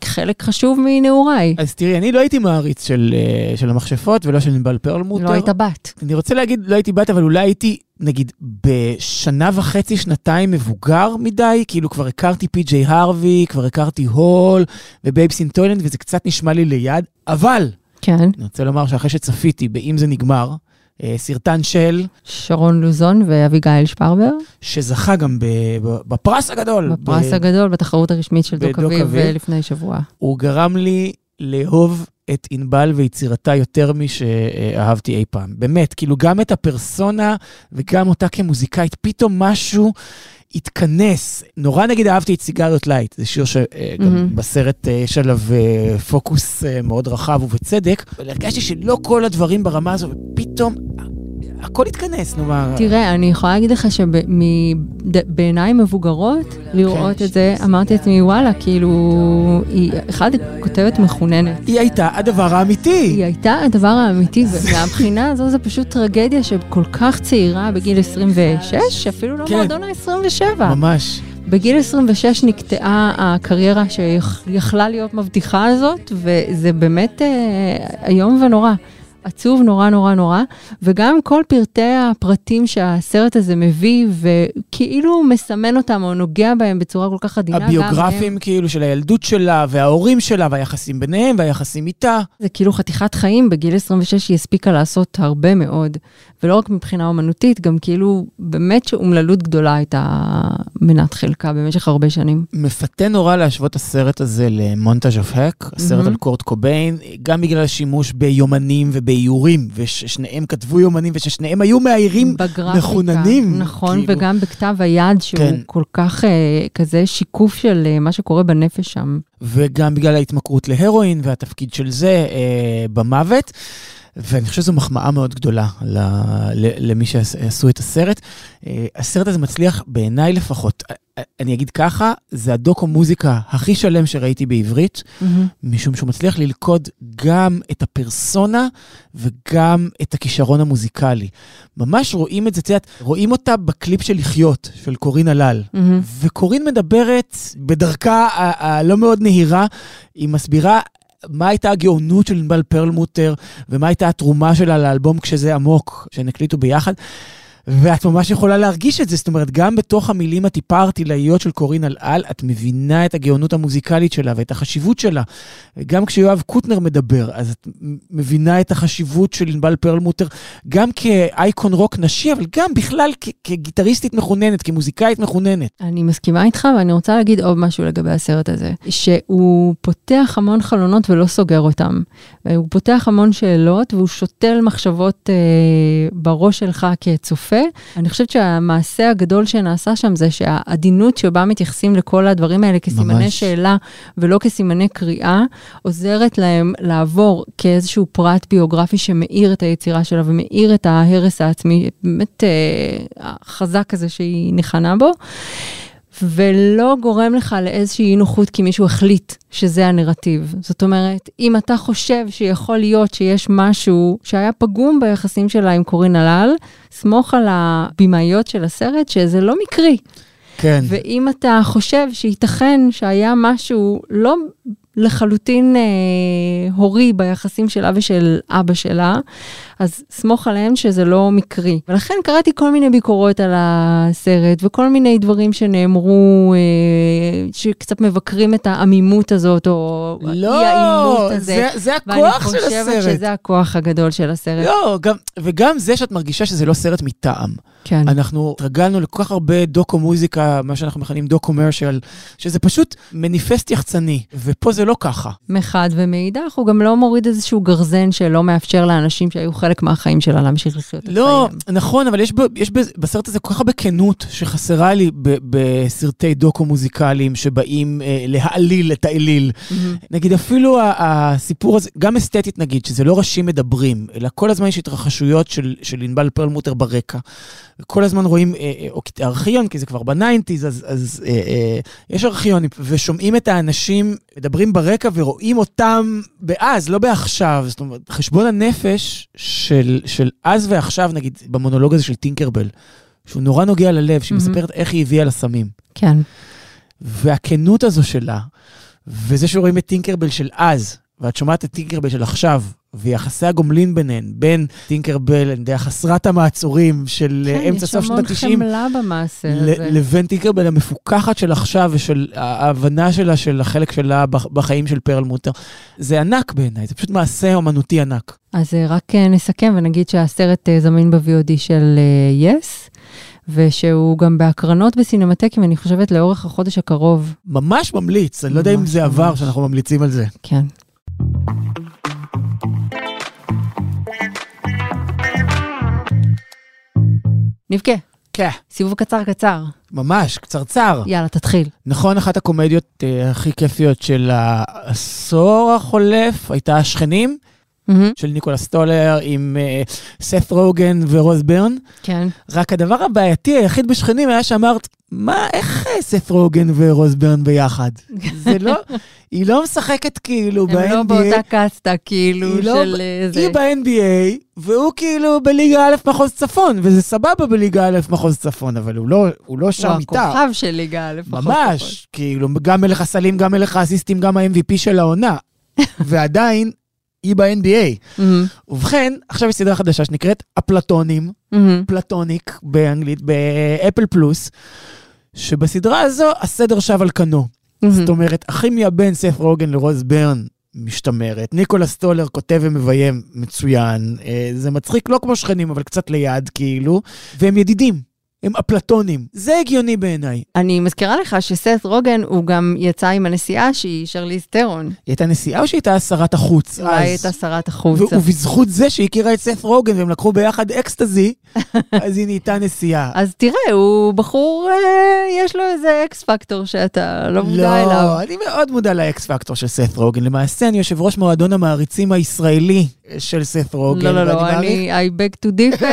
וחלק חשוב מנעוריי. אז תראי, אני לא הייתי מעריץ של, של המכשפות ולא של נבל פרלמוטר. לא היית בת. אני רוצה להגיד, לא הייתי בת, אבל אולי הייתי, נגיד, בשנה וחצי, שנתיים מבוגר מדי, כאילו כבר הכרתי פי.ג'יי הרווי, כבר הכרתי Hole ו Babes in Toyland, וזה קצת נשמע לי ליד, אבל... כן. אני רוצה לומר שאחרי שצפיתי ב"אם זה נגמר", אה, סרטן של... שרון לוזון ואביגיל שפרבר. שזכה גם בפרס הגדול. בפרס ב... הגדול, בתחרות הרשמית של דוק אביב לפני שבוע. הוא גרם לי לאהוב את ענבל ויצירתה יותר משאהבתי אי פעם. באמת, כאילו גם את הפרסונה וגם אותה כמוזיקאית, פתאום משהו התכנס. נורא נגיד אהבתי את סיגריות לייט, זה שיר שגם mm-hmm. בסרט אה, יש עליו אה, פוקוס אה, מאוד רחב ובצדק, אבל הרגשתי שלא כל הדברים ברמה הזו, ופתאום הכל התכנס, נו מה... תראה, אני יכולה להגיד לך שבעיניים מבוגרות, לראות כן. את זה, אמרתי לעצמי, וואלה, כאילו, היא אחת כותבת מחוננת. היא הייתה הדבר האמיתי. היא הייתה הדבר האמיתי, ומהבחינה הזו זה פשוט טרגדיה שכל כך צעירה בגיל 26, שאפילו לא כן. מועדון ה-27. ממש. בגיל 26 נקטעה הקריירה שיכלה להיות מבטיחה הזאת, וזה באמת אה, איום ונורא. עצוב נורא נורא נורא, וגם כל פרטי הפרטים שהסרט הזה מביא, וכאילו מסמן אותם או נוגע בהם בצורה כל כך עדינה. הביוגרפים כאילו של הילדות שלה, וההורים שלה, והיחסים ביניהם, והיחסים איתה. זה כאילו חתיכת חיים, בגיל 26 היא הספיקה לעשות הרבה מאוד. ולא רק מבחינה אומנותית, גם כאילו באמת שאומללות גדולה הייתה מנת חלקה במשך הרבה שנים. מפתה נורא להשוות הסרט הזה למונטאז' אוף האק, הסרט mm-hmm. על קורט קוביין, גם בגלל השימוש ביומנים ובאיורים, וששניהם כתבו יומנים וששניהם היו מאיירים מחוננים. נכון, כאילו... וגם בכתב היד, שהוא כן. כל כך אה, כזה שיקוף של אה, מה שקורה בנפש שם. וגם בגלל ההתמכרות להרואין והתפקיד של זה אה, במוות. ואני חושב שזו מחמאה מאוד גדולה למי שעשו את הסרט. אה, הסרט הזה מצליח, בעיניי לפחות, אה, אה, אני אגיד ככה, זה הדוקו מוזיקה הכי שלם שראיתי בעברית, mm-hmm. משום שהוא מצליח ללכוד גם את הפרסונה וגם את הכישרון המוזיקלי. ממש רואים את זה, את יודעת, רואים אותה בקליפ של לחיות, של קורין הלל. Mm-hmm. וקורין מדברת בדרכה הלא מאוד נהירה, היא מסבירה מה הייתה הגאונות של ענבל פרלמוטר, ומה הייתה התרומה שלה לאלבום כשזה עמוק, שהם הקליטו ביחד. ואת ממש יכולה להרגיש את זה, זאת אומרת, גם בתוך המילים הטיפה ערטילאיות של קורין אלעל, את מבינה את הגאונות המוזיקלית שלה ואת החשיבות שלה. גם כשיואב קוטנר מדבר, אז את מבינה את החשיבות של ענבל פרלמוטר, גם כאייקון רוק נשי, אבל גם בכלל כגיטריסטית מחוננת, כמוזיקאית מחוננת. אני מסכימה איתך, ואני רוצה להגיד עוד משהו לגבי הסרט הזה, שהוא פותח המון חלונות ולא סוגר אותם. הוא פותח המון שאלות, והוא שותל מחשבות אה, בראש שלך כצופה. אני חושבת שהמעשה הגדול שנעשה שם זה שהעדינות שבה מתייחסים לכל הדברים האלה כסימני ממש. שאלה ולא כסימני קריאה, עוזרת להם לעבור כאיזשהו פרט ביוגרפי שמאיר את היצירה שלה ומאיר את ההרס העצמי, באמת אה, החזק הזה שהיא ניחנה בו. ולא גורם לך לאיזושהי אי נוחות כי מישהו החליט שזה הנרטיב. זאת אומרת, אם אתה חושב שיכול להיות שיש משהו שהיה פגום ביחסים שלה עם קורין הלל, סמוך על הבמאיות של הסרט שזה לא מקרי. כן. ואם אתה חושב שייתכן שהיה משהו לא לחלוטין אה, הורי ביחסים שלה ושל אבא שלה, אז סמוך עליהם שזה לא מקרי. ולכן קראתי כל מיני ביקורות על הסרט וכל מיני דברים שנאמרו, אה, שקצת מבקרים את העמימות הזאת, או לא, אי-העימות הזה. זה, זה הכוח של הסרט. ואני חושבת שזה הכוח הגדול של הסרט. לא, גם, וגם זה שאת מרגישה שזה לא סרט מטעם. כן. אנחנו התרגלנו לכל כך הרבה דוקו-מוזיקה, מה שאנחנו מכנים דוקו-מרשל, שזה פשוט מניפסט יחצני, ופה זה לא ככה. מחד ומאידך, הוא גם לא מוריד איזשהו גרזן שלא מאפשר לאנשים שהיו חלק מהחיים שלה להמשיך לחיות את לא, חיים. נכון, אבל יש, ב, יש ב, בסרט הזה כל כך הרבה כנות שחסרה לי ב, בסרטי דוקו-מוזיקליים שבאים אה, להעליל את האליל. Mm-hmm. נגיד, אפילו הסיפור הזה, גם אסתטית נגיד, שזה לא ראשים מדברים, אלא כל הזמן יש התרחשויות של, של ענבל פרלמוטר ברקע. כל הזמן רואים אה, אה, ארכיון, כי זה כבר ב nineties, אז, אז אה, אה, יש ארכיונים, ושומעים את האנשים מדברים ברקע ורואים אותם באז, לא בעכשיו. זאת אומרת, חשבון הנפש של, של אז ועכשיו, נגיד, במונולוג הזה של טינקרבל, שהוא נורא נוגע ללב, שהיא mm-hmm. מספרת איך היא הביאה לה סמים. כן. והכנות הזו שלה, וזה שרואים את טינקרבל של אז, ואת שומעת את טינקרבל של עכשיו, ויחסי הגומלין ביניהן, בין טינקרבל, אני יודע, חסרת המעצורים של כן, אה, אמצע סוף שנות ה-90, יש המון חמלה במעשה הזה. לבין טינקרבל המפוקחת של עכשיו ושל ההבנה שלה, של החלק שלה בח- בחיים של פרל מוטר. זה ענק בעיניי, זה פשוט מעשה אומנותי ענק. אז אה, רק אה, נסכם ונגיד שהסרט זמין ב-VOD של יס, ושהוא גם בהקרנות בסינמטקים, אני חושבת, לאורך החודש הקרוב. ממש ממליץ, אני לא יודע אם ממש, זה עבר ממש. שאנחנו ממליצים על זה. כן. נבכה. כן. סיבוב קצר קצר. ממש, קצרצר. יאללה, תתחיל. נכון, אחת הקומדיות אה, הכי כיפיות של העשור החולף הייתה השכנים, מהמם. של ניקולה סטולר עם אה, סת רוגן ורוז ברן. כן. רק הדבר הבעייתי היחיד בשכנים היה שאמרת, מה, איך אה, סת רוגן ורוז ברן ביחד? זה לא, היא לא משחקת כאילו ב-NBA. הם לא באותה קאסטה, כאילו, לא- של אה, זה. היא ב-NBA, והוא כאילו בליגה א' מחוז צפון, וזה סבבה בליגה א' מחוז צפון, אבל הוא לא, הוא לא שם הוא איתה. הכוכב של ליגה א'. פחות ממש, כאילו, גם מלך הסלים, גם מלך האסיסטים, גם ה-MVP של העונה. ועדיין, היא ב-NBA. מהמם, ובכן, עכשיו יש סדרה חדשה שנקראת אפלטונים, מהמם. פלטוניק באנגלית, באפל פלוס, שבסדרה הזו הסדר שב על כנו. מהמם. זאת אומרת, הכימיה בין סף רוגן לרוז ברן משתמרת. ניקולה סטולר כותב ומביים מצוין. אה, זה מצחיק, לא כמו שכנים, אבל קצת ליד, כאילו. והם ידידים, הם אפלטונים. זה הגיוני בעיניי. אני מזכירה לך שסת רוגן, הוא גם יצא עם הנשיאה שהיא שרליז טרון. היא הייתה נשיאה או שהיא הייתה שרת החוץ? אולי אז? הייתה שרת החוץ. ובזכות זה שהיא הכירה את סף רוגן והם לקחו ביחד אקסטזי, אז היא נהייתה נשיאה. אז תראה, הוא בחור, אה, יש לו איזה אקס פקטור שאתה לא מודע אליו. לא, אני מאוד מודע לאקס פקטור של סף רוגן. למעשה, אני יושב ראש מועדון המעריצים הישראלי של סף רוגן. לא, לא, לא, מעריך- אני, I beg to differ,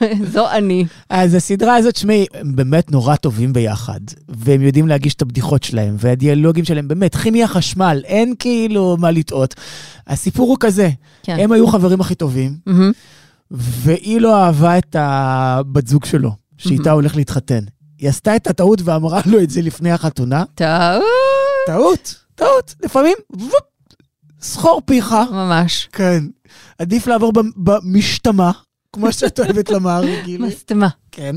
זו אני. אז הסדרה הזאת, שמעי, הם באמת נורא טובים ביחד, והם יודעים להגיש את הבדיחות שלהם, והדיאלוגים שלהם, באמת, כימיה חשמל, אין כאילו מה לטעות. הסיפור הוא כזה, כן. הם היו חברים הכי טובים, מהמם. והיא לא אהבה את הבת זוג שלו, שאיתה הוא הולך להתחתן. היא עשתה את הטעות ואמרה לו את זה לפני החתונה. טעות. טעות, טעות, לפעמים, וופ, סחור פיך. ממש. כן. עדיף לעבור במ- במשתמה, כמו שאת אוהבת לומר, גילי. מסתמה. כן.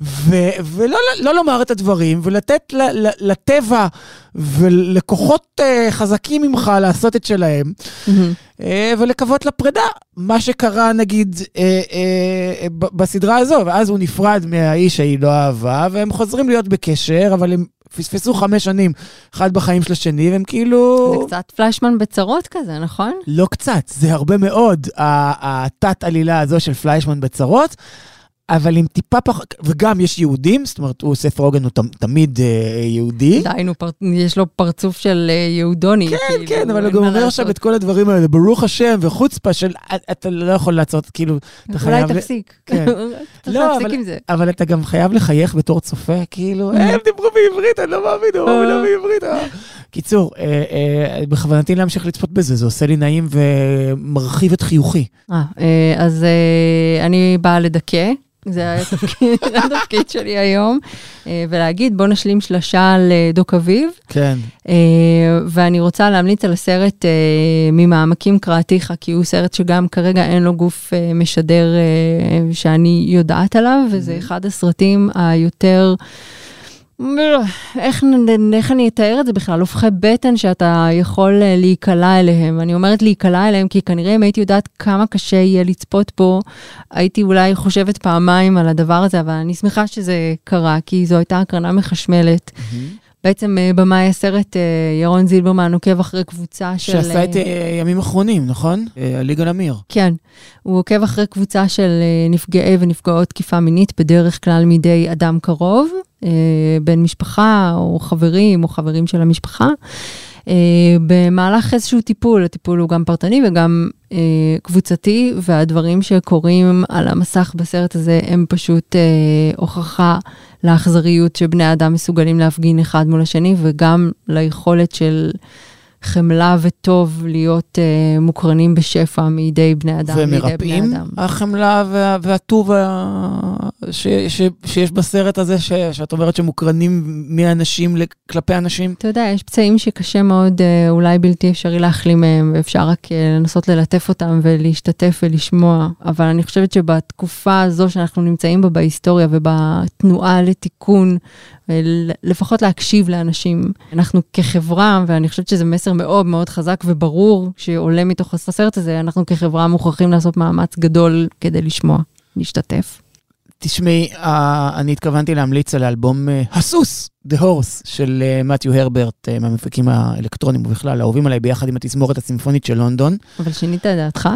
ו- ולא לא לומר את הדברים, ולתת ל- ל- לטבע ולכוחות אה, חזקים ממך לעשות את שלהם, מהמם. אה, ולקוות לפרידה. מה שקרה, נגיד, אה, ב- בסדרה הזו, ואז הוא נפרד מהאיש שהיא לא אהבה, והם חוזרים להיות בקשר, אבל הם פספסו חמש שנים, אחד בחיים של השני, והם כאילו... זה קצת פלשמן בצרות כזה, נכון? לא קצת, זה הרבה מאוד, התת-עלילה הזו של פליישמן בצרות, אבל עם טיפה פחות, וגם יש יהודים, זאת אומרת, הוא ספר רוגן הוא ת- תמיד אה, יהודי. די, נו, פר- יש לו פרצוף של אה, יהודוני. כן, כאילו, כן, אבל הוא גם אומר. עכשיו את כל הדברים האלה, ברוך השם וחוצפה של, אתה לא יכול לעצור, כאילו, אתה חייב... אולי תפסיק. כן. צריך לא, להפסיק אבל- עם זה. אבל אתה גם חייב לחייך בתור צופה, כאילו, הם דיברו בעברית, אני לא מאמין, הם אמרו בעברית. אה." קיצור, אה, אה, בכוונתי להמשיך לצפות בזה, זה עושה לי נעים ומרחיב את חיוכי. אה, אה, אז אה, אני באה לדכא. זה היה התפקיד- התפקיד שלי היום, אה, ולהגיד בוא נשלים שלשה על אה, דוק אביב, כן. אה, ואני רוצה להמליץ על הסרט ממעמקים קראתיך, כי הוא סרט שגם כרגע אין לו גוף משדר שאני יודעת עליו, וזה אחד הסרטים היותר... איך, איך אני אתאר את זה בכלל? הופכי בטן שאתה יכול אה, להיקלע אליהם. אני אומרת להיקלע אליהם כי כנראה אם הייתי יודעת כמה קשה יהיה לצפות פה, הייתי אולי חושבת פעמיים על הדבר הזה, אבל אני שמחה שזה קרה, כי זו הייתה הקרנה מחשמלת. בעצם אה, במאי הסרט, אה, ירון זילברמן עוקב אחרי קבוצה של... שעשה את ימים אחרונים, נכון? הליגה למיר. כן, הוא עוקב אחרי קבוצה של נפגעי ונפגעות תקיפה מינית, בדרך כלל מידי אדם קרוב, בן משפחה או חברים או חברים של המשפחה. אה, במהלך איזשהו טיפול, הטיפול הוא גם פרטני וגם אה, קבוצתי, והדברים שקורים על המסך בסרט הזה הם פשוט אה, הוכחה לאכזריות שבני אדם מסוגלים להפגין אחד מול השני, וגם ליכולת של חמלה וטוב להיות uh, מוקרנים בשפע מידי בני אדם, מידי בני ומרפאים אדם. החמלה וה- והטוב ה- ש- ש- שיש בסרט הזה, ש- שאת אומרת שמוקרנים מאנשים כלפי אנשים? אתה יודע, יש פצעים שקשה מאוד, אה, אולי בלתי אפשרי להחלים מהם, ואפשר רק אה, לנסות ללטף אותם ולהשתתף ולשמוע. אבל אני חושבת שבתקופה הזו שאנחנו נמצאים בה בהיסטוריה ובתנועה לתיקון, ול- לפחות להקשיב לאנשים, אנחנו כחברה, ואני חושבת שזה מסר מאוד מאוד חזק וברור שעולה מתוך הסרט הזה, אנחנו כחברה מוכרחים לעשות מאמץ גדול כדי לשמוע, להשתתף. תשמעי, אה, אני התכוונתי להמליץ על האלבום אה, הסוס, The Horse, של אה, מתיו הרברט, מהמפיקים האלקטרונים ובכלל, האהובים עליי ביחד עם התזמורת הסימפונית של לונדון. אבל שינית את דעתך?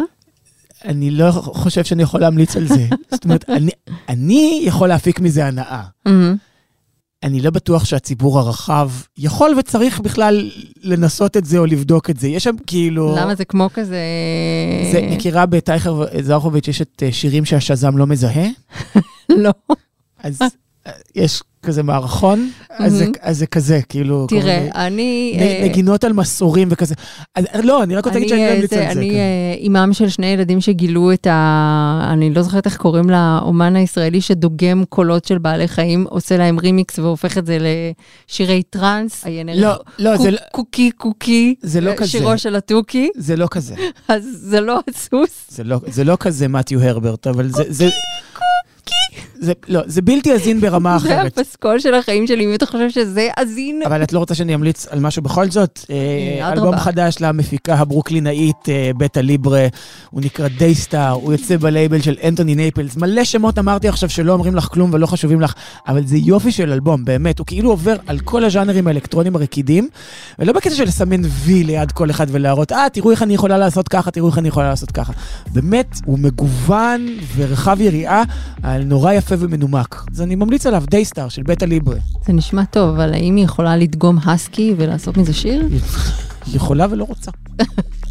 אני לא חושב שאני יכול להמליץ על זה. זאת אומרת, אני, אני יכול להפיק מזה הנאה. מהמם. אני לא בטוח שהציבור הרחב יכול וצריך בכלל לנסות את זה או לבדוק את זה. יש שם כאילו... למה זה כמו כזה... זה מכירה בטייכר זרחוביץ', יש את אה, שירים שהשזם לא מזהה? לא. אז יש כזה מערכון, אז זה- מהמם. אז זה כזה, כאילו... תראה, אני... נ- אה, נגינות על מסורים וכזה. אז, לא, אני רק רוצה להגיד שאני לא אה, אמליץ על זה. אני כן. אה, אימם של שני ילדים שגילו את ה... אני לא זוכרת איך קוראים לאומן הישראלי שדוגם קולות של בעלי חיים, עושה להם רימיקס והופך את זה לשירי טראנס. לא, לא, זה לא- קוקי קוקי. זה לא אה, כזה. שירו של התוכי. זה לא כזה. אז זה לא הסוס. זה לא, לא כזה מתיו הרברט, אבל זה... זה... זה, לא, זה בלתי הזין ברמה זה אחרת. הפסקול של החיים שלי, אם אתה חושב שזה הזין. אבל את לא רוצה שאני אמליץ על משהו בכל זאת? אה, אדרבה. אלבום חדש למפיקה הברוקלינאית אה, בטה ליברה, הוא נקרא Daystar, הוא יוצא בלייבל של אנטוני נייפלס. מלא שמות אמרתי עכשיו שלא אומרים לך כלום ולא חשובים לך, אבל זה יופי של אלבום, באמת. הוא כאילו עובר על כל הז'אנרים האלקטרוניים הרקידים, ולא בקטע של לסמן וי ליד כל אחד ולהראות, אה, תראו איך אני יכולה לעשות ככה, תראו איך אני יכולה לעשות ככה. באמת, הוא מגוון ורחב יריעה, ועל נורא יפה ומנומק. אז אני ממליץ עליו, Daystar של בטה ליברה. זה נשמע טוב, אבל האם היא יכולה לדגום האסקי ולעשות מזה שיר? יכולה ולא רוצה.